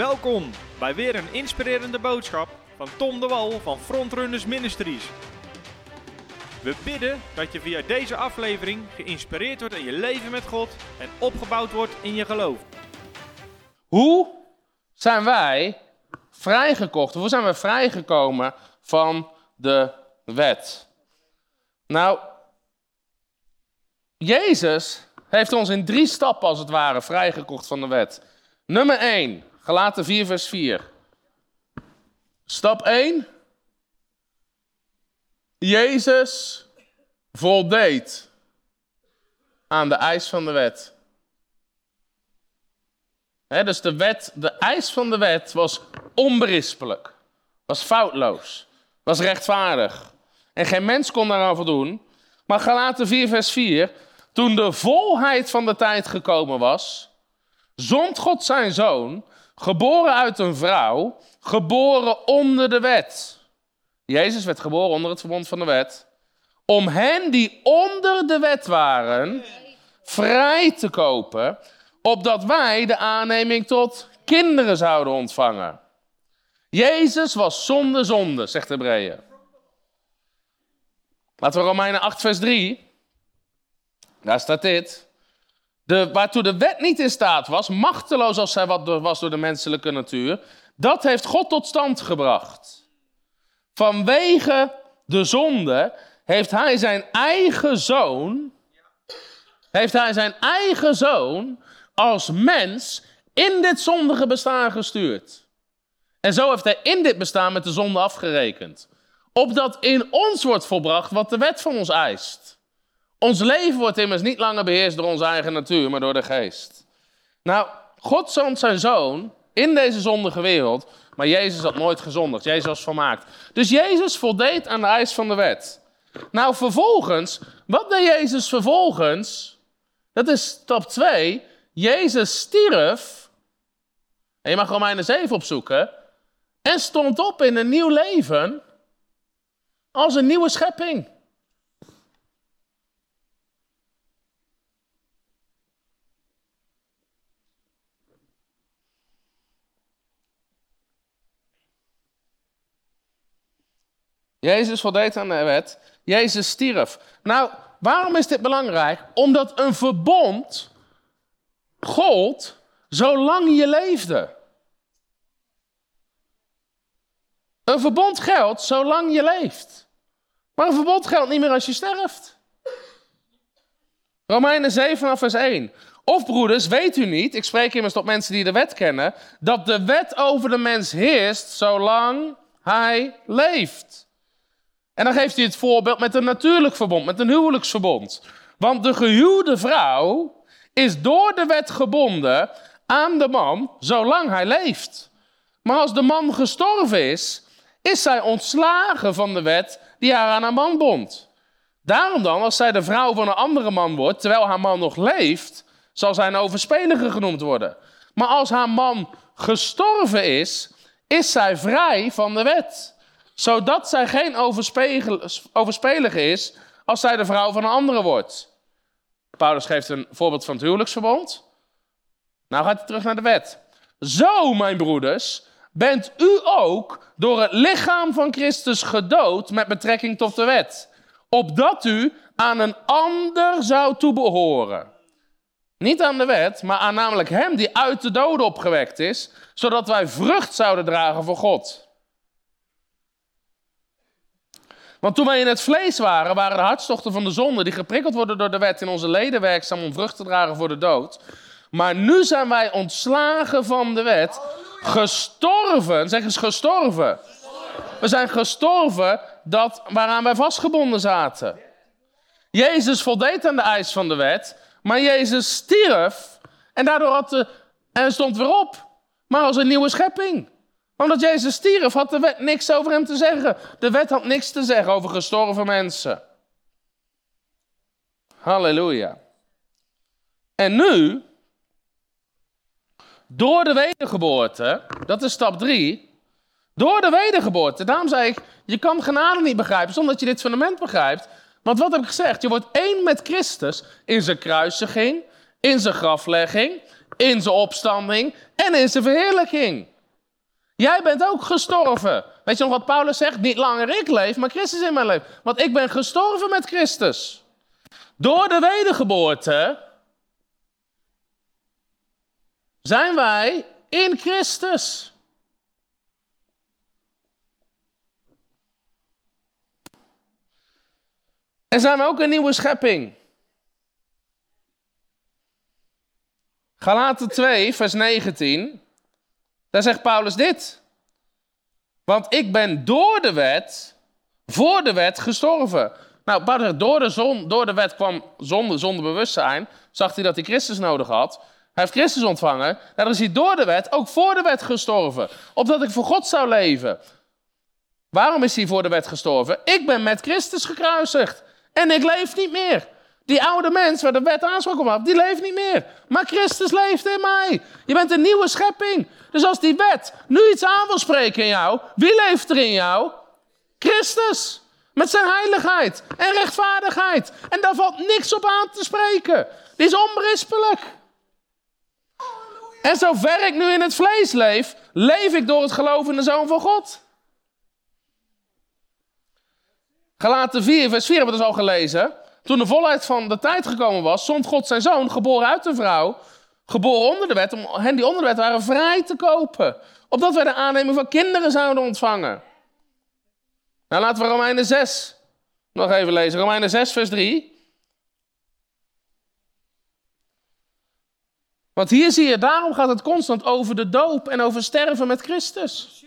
Welkom bij weer een inspirerende boodschap van Tom de Wal van Frontrunners Ministries. We bidden dat je via deze aflevering geïnspireerd wordt in je leven met God en opgebouwd wordt in je geloof. Hoe zijn wij vrijgekocht? Hoe zijn we vrijgekomen van de wet? Nou, Jezus heeft ons in drie stappen als het ware vrijgekocht van de wet. Nummer 1, Galaten 4 vers 4. Stap 1. Jezus voldeed aan de eis van de wet. Dus de, wet, de eis van de wet was onberispelijk, was foutloos, was rechtvaardig. En geen mens kon daaraan voldoen. Maar Galaten 4, vers 4, toen de volheid van de tijd gekomen was, zond God zijn zoon, geboren uit een vrouw, geboren onder de wet. Jezus werd geboren onder het verbond van de wet. Om hen die onder de wet waren, vrij te kopen, opdat wij de aanneming tot kinderen zouden ontvangen. Jezus was zonder zonde, zegt Hebreeën. Laten we Romeinen 8, vers 3. Daar staat dit. De, waartoe de wet niet in staat was, machteloos als zij wat was door de menselijke natuur, dat heeft God tot stand gebracht. Vanwege de zonde heeft hij zijn eigen zoon, heeft hij zijn eigen zoon als mens in dit zondige bestaan gestuurd. En zo heeft hij in dit bestaan met de zonde afgerekend. Opdat in ons wordt volbracht wat de wet van ons eist. Ons leven wordt immers niet langer beheerst door onze eigen natuur, maar door de geest. Nou, God zond zijn zoon in deze zondige wereld, maar Jezus had nooit gezondigd. Jezus was volmaakt. Dus Jezus voldeed aan de eis van de wet. Nou, vervolgens, wat deed Jezus vervolgens? Dat is stap 2. Jezus stierf. En je mag Romeinen 7 opzoeken. En stond op in een nieuw leven. Als een nieuwe schepping. Jezus voldeed aan de wet. Jezus stierf. Nou, waarom is dit belangrijk? Omdat een verbond gold zolang je leefde. Een verbond geldt zolang je leeft. Maar een verbond geldt niet meer als je sterft. Romeinen 7 vers 1. Of broeders, weet u niet, ik spreek immers tot mensen die de wet kennen, dat de wet over de mens heerst zolang hij leeft. En dan geeft hij het voorbeeld met een natuurlijk verbond, met een huwelijksverbond. Want de gehuwde vrouw is door de wet gebonden aan de man zolang hij leeft. Maar als de man gestorven is, is zij ontslagen van de wet die haar aan haar man bond. Daarom dan, als zij de vrouw van een andere man wordt, terwijl haar man nog leeft, zal zij een overspelige genoemd worden. Maar als haar man gestorven is, is zij vrij van de wet zodat zij geen overspelige is als zij de vrouw van een andere wordt. Paulus geeft een voorbeeld van het huwelijksverbond. Nou gaat hij terug naar de wet. Zo, mijn broeders, bent u ook door het lichaam van Christus gedood met betrekking tot de wet. Opdat u aan een ander zou toebehoren. Niet aan de wet, maar aan namelijk hem die uit de doden opgewekt is, zodat wij vrucht zouden dragen voor God. Want toen wij in het vlees waren, waren de hartstochten van de zonde, die geprikkeld worden door de wet, in onze leden werkzaam om vrucht te dragen voor de dood. Maar nu zijn wij ontslagen van de wet, gestorven, zeg eens gestorven. We zijn gestorven dat, waaraan wij vastgebonden zaten. Jezus voldeed aan de eis van de wet, maar Jezus stierf en daardoor had de, en stond weer op, maar als een nieuwe schepping omdat Jezus stierf, had de wet niks over hem te zeggen. De wet had niks te zeggen over gestorven mensen. Halleluja. En nu, door de wedergeboorte, dat is stap 3. Door de wedergeboorte, daarom zei ik, je kan genade niet begrijpen zonder dat je dit fundament begrijpt. Want wat heb ik gezegd? Je wordt één met Christus in zijn kruisiging, in zijn graflegging, in zijn opstanding en in zijn verheerlijking. Jij bent ook gestorven. Weet je nog wat Paulus zegt? Niet langer ik leef, maar Christus in mijn leven. Want ik ben gestorven met Christus. Door de wedergeboorte zijn wij in Christus. En zijn we ook een nieuwe schepping. Galaten 2, vers 19. Daar zegt Paulus dit. Want ik ben door de wet, voor de wet gestorven. Nou, Paulus zegt, door de, zon, door de wet kwam zonde, zonder bewustzijn. Zag hij dat hij Christus nodig had. Hij heeft Christus ontvangen. Dan is hij door de wet, ook voor de wet gestorven. Opdat ik voor God zou leven. Waarom is hij voor de wet gestorven? Ik ben met Christus gekruisigd. En ik leef niet meer. Die oude mens waar de wet aanspraak op had, die leeft niet meer. Maar Christus leeft in mij. Je bent een nieuwe schepping. Dus als die wet nu iets aan wil spreken in jou, wie leeft er in jou? Christus. Met zijn heiligheid en rechtvaardigheid. En daar valt niks op aan te spreken. Die is onberispelijk. En zover ik nu in het vlees leef, leef ik door het geloof in de Zoon van God. Gelaten 4, vers 4 hebben we dus al gelezen. Toen de volheid van de tijd gekomen was, zond God zijn zoon, geboren uit een vrouw, geboren onder de wet, om hen die onder de wet waren vrij te kopen. Opdat wij de aanneming van kinderen zouden ontvangen. Nou, laten we Romeinen 6 nog even lezen. Romeinen 6, vers 3. Want hier zie je, daarom gaat het constant over de doop en over sterven met Christus.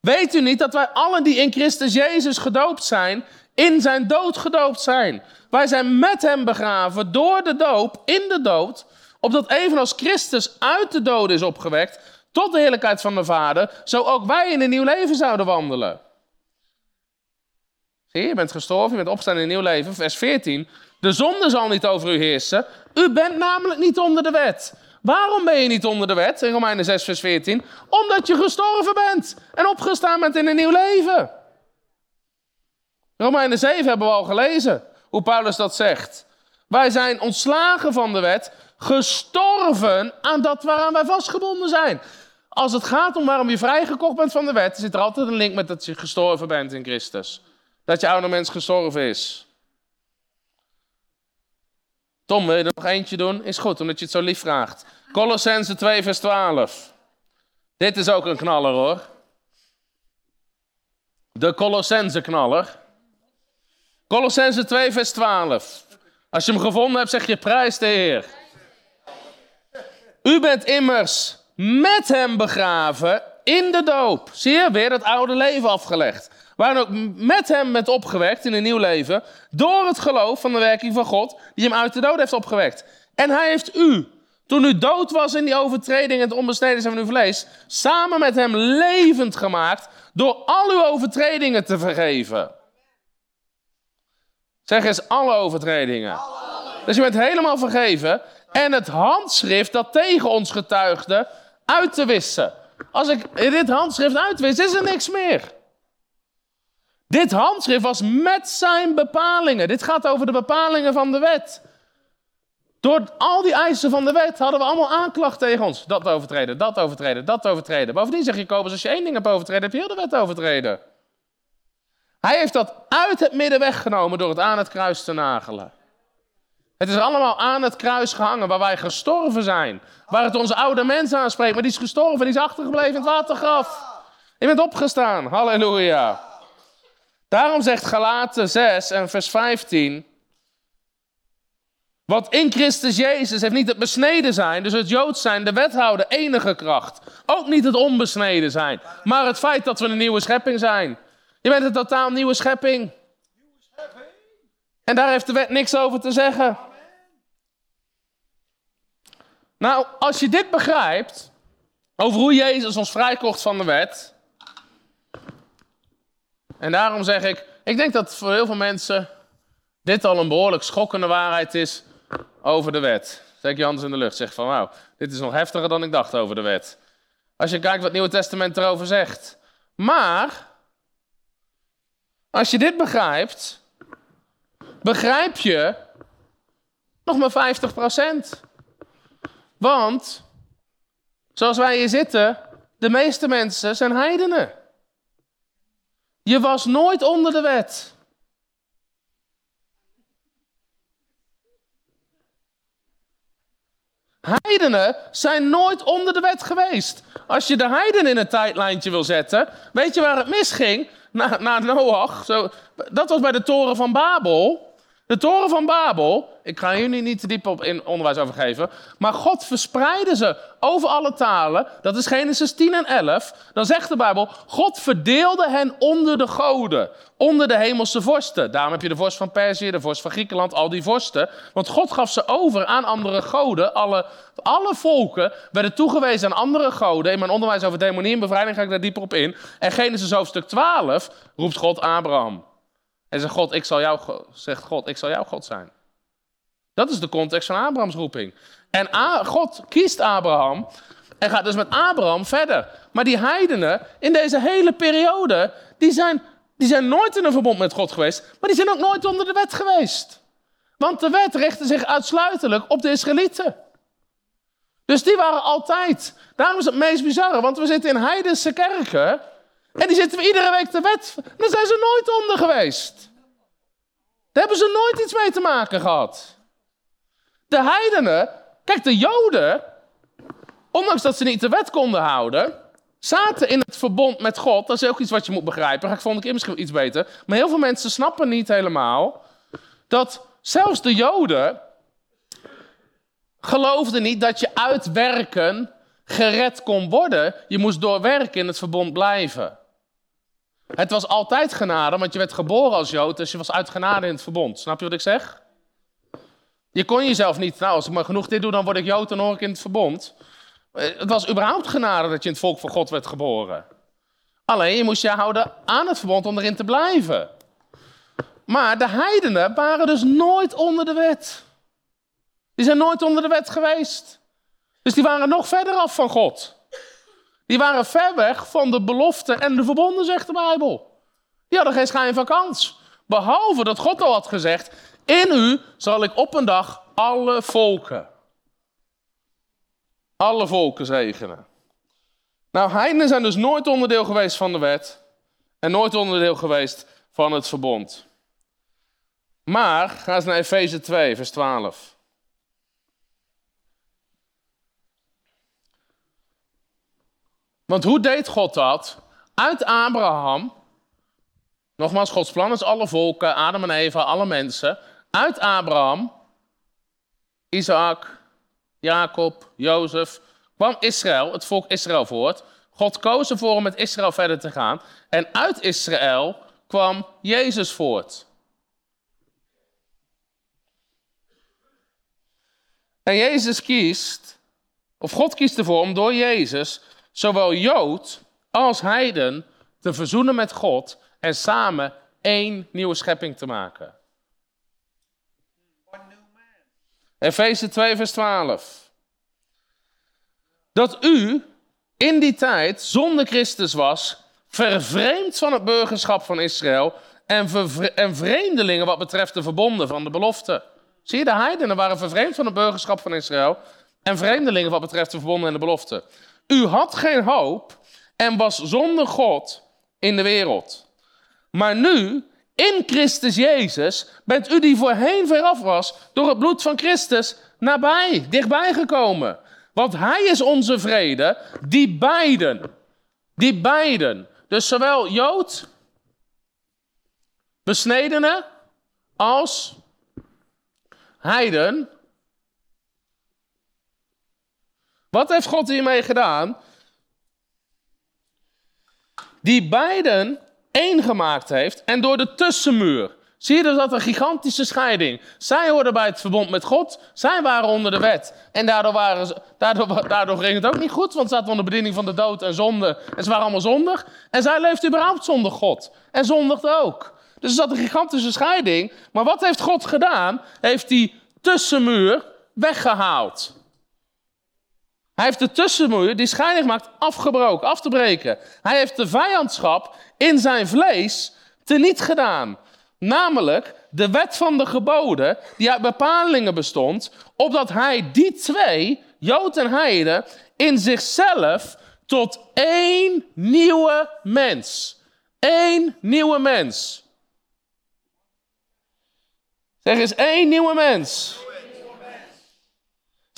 Weet u niet dat wij allen die in Christus Jezus gedoopt zijn, in zijn dood gedoopt zijn? Wij zijn met hem begraven door de doop, in de dood, opdat evenals Christus uit de dood is opgewekt, tot de heerlijkheid van de Vader, zo ook wij in een nieuw leven zouden wandelen. Zie je, je bent gestorven, je bent opgestaan in een nieuw leven. Vers 14. De zonde zal niet over u heersen. U bent namelijk niet onder de wet. Waarom ben je niet onder de wet? In Romeinen 6, vers 14. Omdat je gestorven bent en opgestaan bent in een nieuw leven. Romeinen 7 hebben we al gelezen, hoe Paulus dat zegt. Wij zijn ontslagen van de wet, gestorven aan dat waaraan wij vastgebonden zijn. Als het gaat om waarom je vrijgekocht bent van de wet, zit er altijd een link met dat je gestorven bent in Christus. Dat je oude mens gestorven is. Tom, wil je er nog eentje doen? Is goed, omdat je het zo lief vraagt. Colossense 2, vers 12. Dit is ook een knaller hoor. De Colossense knaller. Colossense 2, vers 12. Als je hem gevonden hebt, zeg je prijs de Heer. U bent immers met hem begraven in de doop. Zie je, weer het oude leven afgelegd. Waar ook met hem bent opgewekt in een nieuw leven. Door het geloof van de werking van God, die hem uit de dood heeft opgewekt. En hij heeft u, toen u dood was in die overtreding en het onbesneden zijn van uw vlees, samen met hem levend gemaakt door al uw overtredingen te vergeven. Zeg eens alle overtredingen. Dus je bent helemaal vergeven en het handschrift dat tegen ons getuigde uit te wissen. Als ik dit handschrift uitwis, is er niks meer. Dit handschrift was met zijn bepalingen. Dit gaat over de bepalingen van de wet. Door al die eisen van de wet hadden we allemaal aanklacht tegen ons. Dat overtreden, dat overtreden, dat overtreden. Bovendien zeg je, Kobus, als je één ding hebt overtreden, heb je heel de wet overtreden. Hij heeft dat uit het midden weggenomen door het aan het kruis te nagelen. Het is allemaal aan het kruis gehangen waar wij gestorven zijn. Waar het onze oude mens aanspreekt, maar die is gestorven, die is achtergebleven in het watergraf. Je bent opgestaan, halleluja. Daarom zegt Galaten 6 en vers 15. Want in Christus Jezus heeft niet het besneden zijn, dus het Joods zijn, de wethouder enige kracht. Ook niet het onbesneden zijn, maar het feit dat we een nieuwe schepping zijn. Je bent een totaal nieuwe schepping. En daar heeft de wet niks over te zeggen. Nou, als je dit begrijpt, over hoe Jezus ons vrijkocht van de wet. En daarom zeg ik, ik denk dat voor heel veel mensen dit al een behoorlijk schokkende waarheid is over de wet. Zeg je anders in de lucht, zeg van wauw, dit is nog heftiger dan ik dacht over de wet. Als je kijkt wat het Nieuwe Testament erover zegt. Maar, als je dit begrijpt, begrijp je nog maar 50%. Want, zoals wij hier zitten, de meeste mensen zijn heidenen. Je was nooit onder de wet. Heidenen zijn nooit onder de wet geweest. Als je de heiden in een tijdlijntje wil zetten, weet je waar het misging? Na, na Noach, zo, dat was bij de toren van Babel. De toren van Babel, ik ga hier niet te diep op in onderwijs over geven, maar God verspreidde ze over alle talen. Dat is Genesis 10 en 11. Dan zegt de Bijbel, God verdeelde hen onder de goden, onder de hemelse vorsten. Daarom heb je de vorst van Perzië, de vorst van Griekenland, al die vorsten. Want God gaf ze over aan andere goden. Alle, alle volken werden toegewezen aan andere goden. In mijn onderwijs over demonie en bevrijding ga ik daar dieper op in. En Genesis hoofdstuk 12 roept God Abraham. En zegt God, ik zal jou, zegt God, ik zal jouw God zijn. Dat is de context van Abrahams roeping. En God kiest Abraham en gaat dus met Abraham verder. Maar die heidenen in deze hele periode, die zijn, die zijn nooit in een verbond met God geweest, maar die zijn ook nooit onder de wet geweest. Want de wet richtte zich uitsluitelijk op de Israëlieten. Dus die waren altijd. Daarom is het meest bizarre, want we zitten in heidense kerken en die zitten we iedere week de wet. Daar zijn ze nooit onder geweest. Daar hebben ze nooit iets mee te maken gehad. De heidenen, kijk, de Joden, ondanks dat ze niet de wet konden houden, zaten in het verbond met God. Dat is ook iets wat je moet begrijpen. Ik volgende keer misschien iets beter. Maar heel veel mensen snappen niet helemaal dat zelfs de Joden geloofden niet dat je uit werken gered kon worden. Je moest door werken in het verbond blijven. Het was altijd genade, want je werd geboren als Jood, dus je was uit genade in het verbond. Snap je wat ik zeg? Je kon jezelf niet, nou, als ik maar genoeg dit doe, dan word ik Jood en hoor ik in het verbond. Eh, het was überhaupt genade dat je in het volk van God werd geboren. Alleen, je moest je houden aan het verbond om erin te blijven. Maar de heidenen waren dus nooit onder de wet. Die zijn nooit onder de wet geweest. Dus die waren nog verder af van God. Die waren ver weg van de belofte en de verbonden, zegt de Bijbel. Die hadden geen schijn van kans. Behalve dat God al had gezegd: In u zal ik op een dag alle volken, alle volken zegenen. Nou, heidenen zijn dus nooit onderdeel geweest van de wet en nooit onderdeel geweest van het verbond. Maar, ga eens naar Efeze 2, vers 12. Want hoe deed God dat? Uit Abraham, nogmaals, Gods plan is alle volken, Adam en Eva, alle mensen. Uit Abraham, Isaac, Jacob, Jozef, kwam Israël, het volk Israël voort. God koos ervoor om met Israël verder te gaan. En uit Israël kwam Jezus voort. En Jezus kiest, of God kiest ervoor om door Jezus zowel Jood als heiden te verzoenen met God en samen één nieuwe schepping te maken. Efeze 2, vers 12. Dat u in die tijd zonder Christus was, vervreemd van het burgerschap van Israël en, en vreemdelingen wat betreft de verbonden van de belofte. Zie je, de heidenen waren vervreemd van het burgerschap van Israël en vreemdelingen wat betreft de verbonden en de belofte. U had geen hoop en was zonder God in de wereld. Maar nu, in Christus Jezus, bent u die voorheen veraf was, door het bloed van Christus nabij, dichtbij gekomen. Want Hij is onze vrede, die beiden, die beiden, dus zowel Jood, besnedene, als heiden, Wat heeft God hiermee gedaan? Die beiden één gemaakt heeft en door de tussenmuur. Zie je dus dat een gigantische scheiding. Zij hoorden bij het verbond met God, zij waren onder de wet. En daardoor, waren ze, daardoor, daardoor ging het ook niet goed, want ze zaten onder bediening van de dood en zonde. En ze waren allemaal zondig. En zij leefden überhaupt zonder God. En zondigde ook. Dus er zat een gigantische scheiding. Maar wat heeft God gedaan? Heeft die tussenmuur weggehaald. Hij heeft de tussenmuur die scheiding maakt afgebroken, af te breken. Hij heeft de vijandschap in zijn vlees teniet gedaan. Namelijk de wet van de geboden, die uit bepalingen bestond, opdat hij die twee, Jood en Heide, in zichzelf tot één nieuwe mens. Eén nieuwe mens. Zeg eens één nieuwe mens.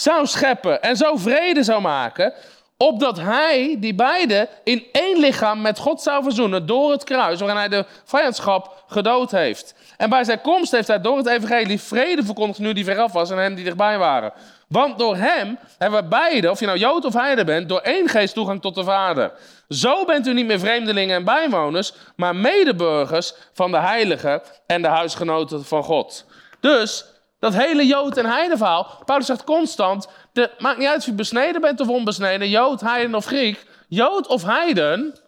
Zou scheppen en zo vrede zou maken, opdat hij die beide in één lichaam met God zou verzoenen door het kruis, waarin hij de vijandschap gedood heeft. En bij zijn komst heeft hij door het evangelie vrede verkondigd nu die veraf was en hen die dichtbij waren. Want door hem hebben we beide, of je nou Jood of Heide bent, door één geest toegang tot de Vader. Zo bent u niet meer vreemdelingen en bijwoners, maar medeburgers van de heiligen en de huisgenoten van God. Dus dat hele Jood en Heide verhaal, Paulus zegt constant, het maakt niet uit of je besneden bent of onbesneden, Jood, Heiden of Griek. Jood of Heiden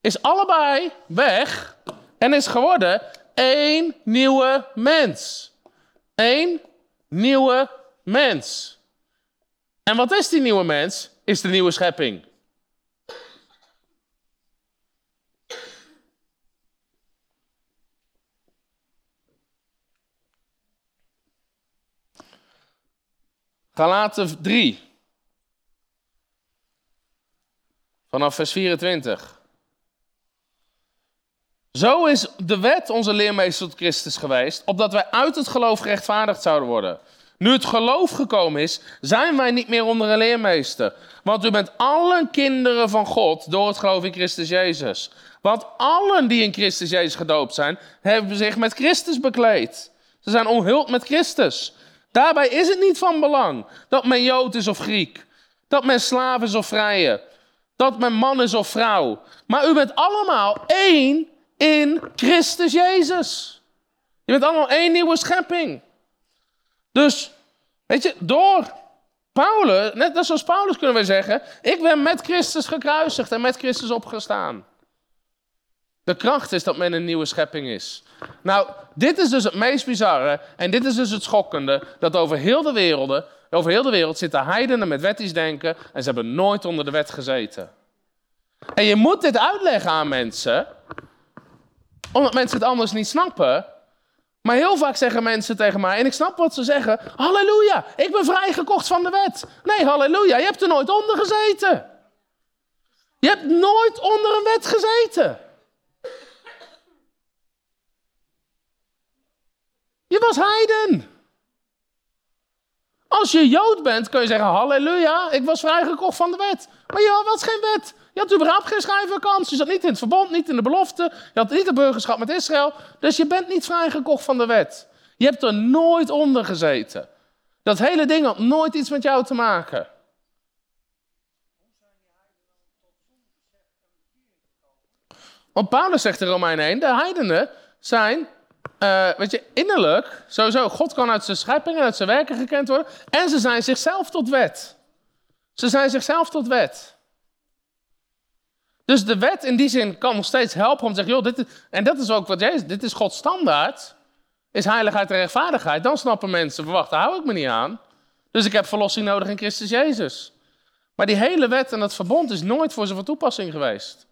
is allebei weg en is geworden één nieuwe mens. Eén nieuwe mens. En wat is die nieuwe mens? Is de nieuwe schepping. Galaten 3. Vanaf vers 24. Zo is de wet onze leermeester tot Christus geweest, opdat wij uit het geloof gerechtvaardigd zouden worden. Nu het geloof gekomen is, zijn wij niet meer onder een leermeester. Want u bent allen kinderen van God door het geloof in Christus Jezus. Want allen die in Christus Jezus gedoopt zijn, hebben zich met Christus bekleed. Ze zijn omhuld met Christus. Daarbij is het niet van belang dat men Jood is of Griek, dat men slaaf is of vrije, dat men man is of vrouw. Maar u bent allemaal één in Christus Jezus. Je bent allemaal één nieuwe schepping. Dus, weet je, door Paulus, net zoals Paulus kunnen we zeggen, ik ben met Christus gekruisigd en met Christus opgestaan. De kracht is dat men een nieuwe schepping is. Nou, dit is dus het meest bizarre en dit is dus het schokkende, dat over heel de wereld, over heel de wereld zitten heidenen met wettisch denken en ze hebben nooit onder de wet gezeten. En je moet dit uitleggen aan mensen, omdat mensen het anders niet snappen. Maar heel vaak zeggen mensen tegen mij, en ik snap wat ze zeggen: Halleluja, ik ben vrijgekocht van de wet. Nee, halleluja, je hebt er nooit onder gezeten. Je hebt nooit onder een wet gezeten. Je was heiden. Als je Jood bent, kun je zeggen: Halleluja, ik was vrijgekocht van de wet. Maar je was geen wet. Je had überhaupt geen schrijfvakantie. Je zat niet in het verbond, niet in de belofte. Je had niet de burgerschap met Israël. Dus je bent niet vrijgekocht van de wet. Je hebt er nooit onder gezeten. Dat hele ding had nooit iets met jou te maken. Want Paulus zegt in Romein 1, de heidenen zijn, uh, weet je, innerlijk, sowieso, God kan uit zijn schepping en uit zijn werken gekend worden. En ze zijn zichzelf tot wet. Ze zijn zichzelf tot wet. Dus de wet in die zin kan nog steeds helpen om te zeggen, joh, dit is, en dat is ook wat Jezus, dit is Gods standaard, is heiligheid en rechtvaardigheid. Dan snappen mensen, verwacht, daar hou ik me niet aan. Dus ik heb verlossing nodig in Christus Jezus. Maar die hele wet en dat verbond is nooit voor ze van toepassing geweest.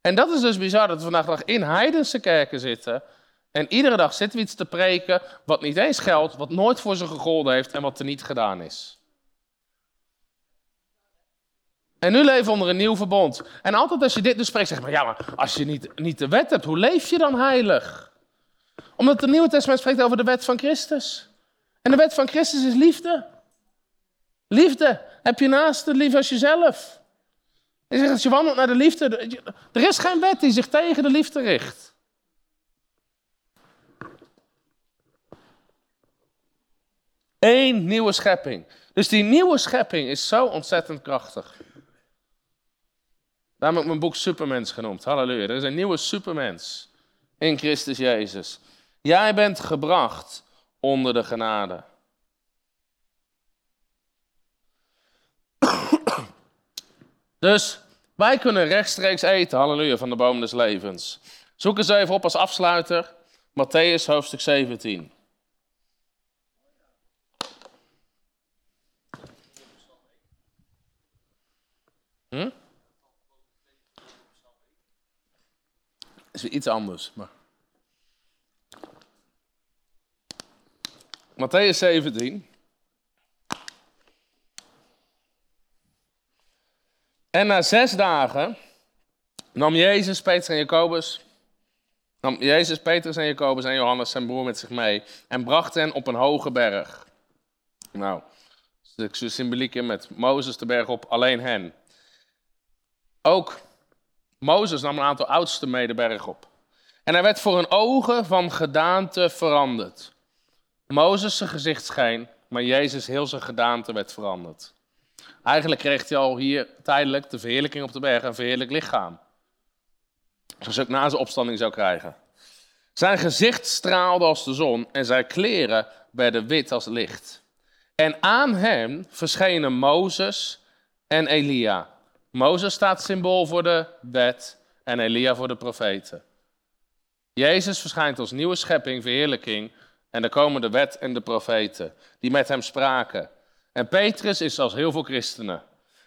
En dat is dus bizar dat we vandaag nog in heidense kerken zitten. En iedere dag zitten we iets te preken wat niet eens geldt, wat nooit voor ze gegolden heeft en wat er niet gedaan is. En nu leven we onder een nieuw verbond. En altijd als je dit dus spreekt, zeg maar, ja, maar als je niet, niet de wet hebt, hoe leef je dan heilig? Omdat het Nieuwe Testament spreekt over de wet van Christus. En de wet van Christus is liefde. Liefde. Heb je naast de lief als jezelf. Je zegt, als je wandelt naar de liefde, er is geen wet die zich tegen de liefde richt. Eén nieuwe schepping. Dus die nieuwe schepping is zo ontzettend krachtig. Daarom heb ik mijn boek Supermens genoemd. Halleluja. Er is een nieuwe supermens in Christus Jezus. Jij bent gebracht onder de genade. Dus wij kunnen rechtstreeks eten, halleluja, van de boom des levens. Zoek eens even op als afsluiter, Matthäus hoofdstuk 17. Is iets anders. Maar... Matthäus 17. En na zes dagen nam Jezus, Petrus en Jacobus, nam Jezus, Petrus en Jacobus en Johannes zijn broer met zich mee en bracht hen op een hoge berg. Nou, stuk symboliek met Mozes de berg op, alleen hen. Ook Mozes nam een aantal oudsten mee de berg op. En hij werd voor hun ogen van gedaante veranderd. Mozes zijn gezicht scheen, maar Jezus heel zijn gedaante werd veranderd. Eigenlijk kreeg hij al hier tijdelijk de verheerlijking op de berg, een verheerlijk lichaam. Zoals hij ook na zijn opstanding zou krijgen. Zijn gezicht straalde als de zon en zijn kleren werden wit als licht. En aan hem verschenen Mozes en Elia. Mozes staat symbool voor de wet en Elia voor de profeten. Jezus verschijnt als nieuwe schepping, verheerlijking. En er komen de wet en de profeten die met hem spraken. En Petrus is als heel veel christenen.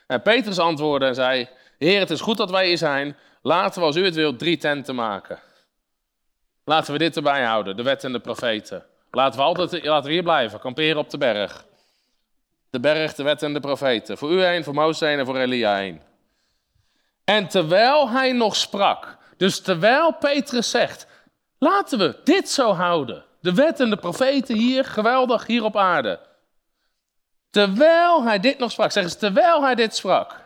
En Petrus antwoordde en zei: Heer, het is goed dat wij hier zijn. Laten we, als u het wilt, drie tenten maken. Laten we dit erbij houden, de wet en de profeten. Laten we, altijd, laten hier blijven, kamperen op de berg. De berg, de wet en de profeten. Voor u heen, voor Mozes heen en voor Elia heen. En terwijl hij nog sprak, dus terwijl Petrus zegt, laten we dit zo houden. De wet en de profeten hier, geweldig, hier op aarde. Terwijl hij dit nog sprak, zeg eens, terwijl hij dit sprak.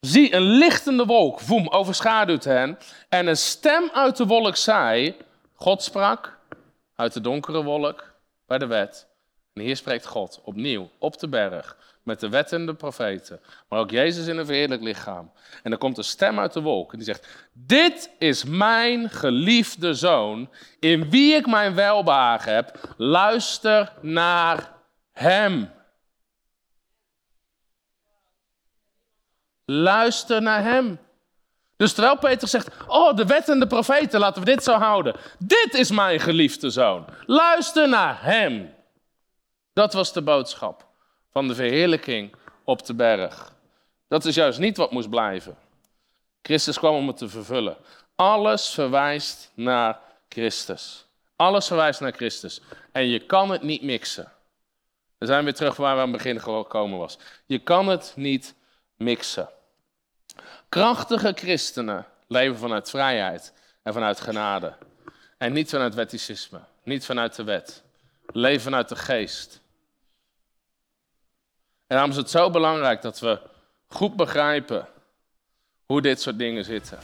Zie, een lichtende wolk, voem, overschaduwt hen. En een stem uit de wolk zei, God sprak uit de donkere wolk bij de wet. En hier spreekt God opnieuw op de berg met de wet en de profeten, maar ook Jezus in een verheerlijk lichaam. En er komt een stem uit de wolk en die zegt, dit is mijn geliefde zoon, in wie ik mijn welbehagen heb. Luister naar hem. Luister naar hem. Dus terwijl Peter zegt, oh de wet en de profeten, laten we dit zo houden. Dit is mijn geliefde zoon. Luister naar hem. Dat was de boodschap van de verheerlijking op de berg. Dat is juist niet wat moest blijven. Christus kwam om het te vervullen. Alles verwijst naar Christus. Alles verwijst naar Christus. En je kan het niet mixen. We zijn weer terug waar we aan het begin gekomen was. Je kan het niet mixen. Krachtige christenen leven vanuit vrijheid en vanuit genade. En niet vanuit wetticisme, niet vanuit de wet. Leven vanuit de geest. En daarom is het zo belangrijk dat we goed begrijpen hoe dit soort dingen zitten.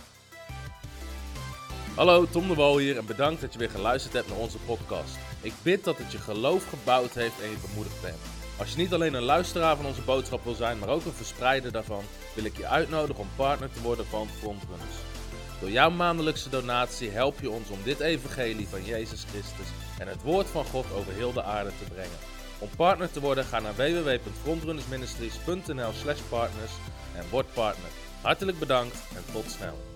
Hallo, Tom de Wol hier en bedankt dat je weer geluisterd hebt naar onze podcast. Ik bid dat het je geloof gebouwd heeft en je bemoedigd bent. Als je niet alleen een luisteraar van onze boodschap wil zijn, maar ook een verspreider daarvan, wil ik je uitnodigen om partner te worden van Frontrunners. Door jouw maandelijkse donatie help je ons om dit evangelie van Jezus Christus en het woord van God over heel de aarde te brengen. Om partner te worden ga naar www.frontrunnersministries.nl slash partners en word partner. Hartelijk bedankt en tot snel.